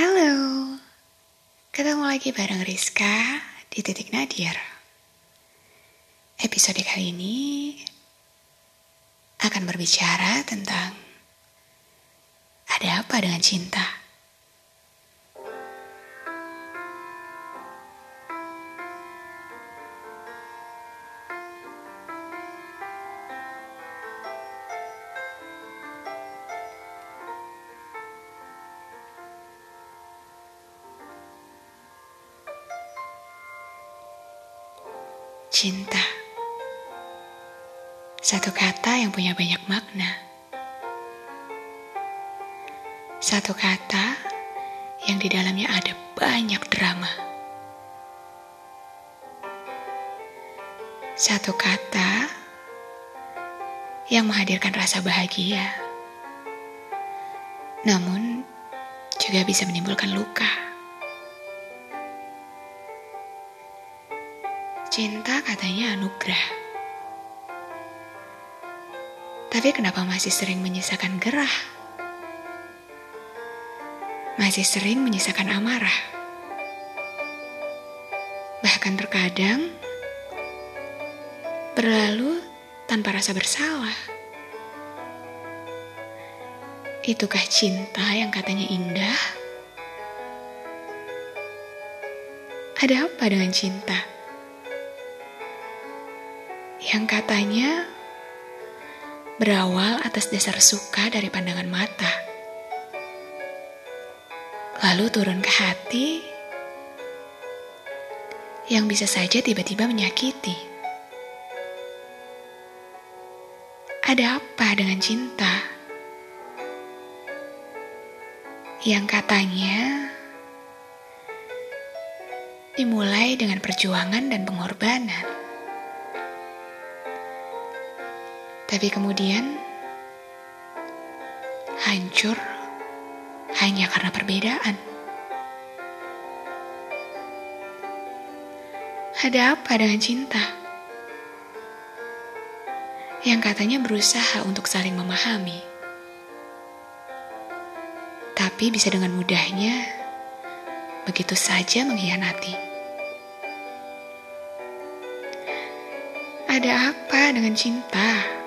Halo, ketemu lagi bareng Rizka di Titik Nadir. Episode kali ini akan berbicara tentang ada apa dengan cinta. Cinta. Satu kata yang punya banyak makna. Satu kata yang di dalamnya ada banyak drama. Satu kata yang menghadirkan rasa bahagia. Namun juga bisa menimbulkan luka. Cinta katanya anugerah. Tapi kenapa masih sering menyisakan gerah? Masih sering menyisakan amarah. Bahkan terkadang berlalu tanpa rasa bersalah. Itukah cinta yang katanya indah? Ada apa dengan cinta? Yang katanya berawal atas dasar suka dari pandangan mata, lalu turun ke hati yang bisa saja tiba-tiba menyakiti. Ada apa dengan cinta? Yang katanya dimulai dengan perjuangan dan pengorbanan. Tapi kemudian hancur hanya karena perbedaan. Ada apa dengan cinta? Yang katanya berusaha untuk saling memahami. Tapi bisa dengan mudahnya begitu saja mengkhianati. Ada apa dengan cinta?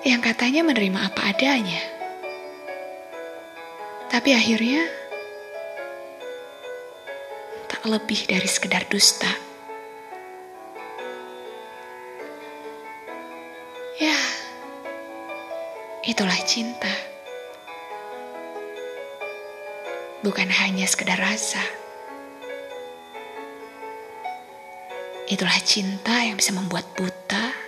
Yang katanya menerima apa adanya. Tapi akhirnya tak lebih dari sekedar dusta. Ya, itulah cinta. Bukan hanya sekedar rasa. Itulah cinta yang bisa membuat buta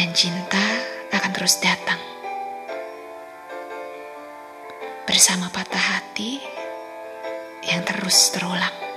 Dan cinta akan terus datang bersama patah hati yang terus terulang.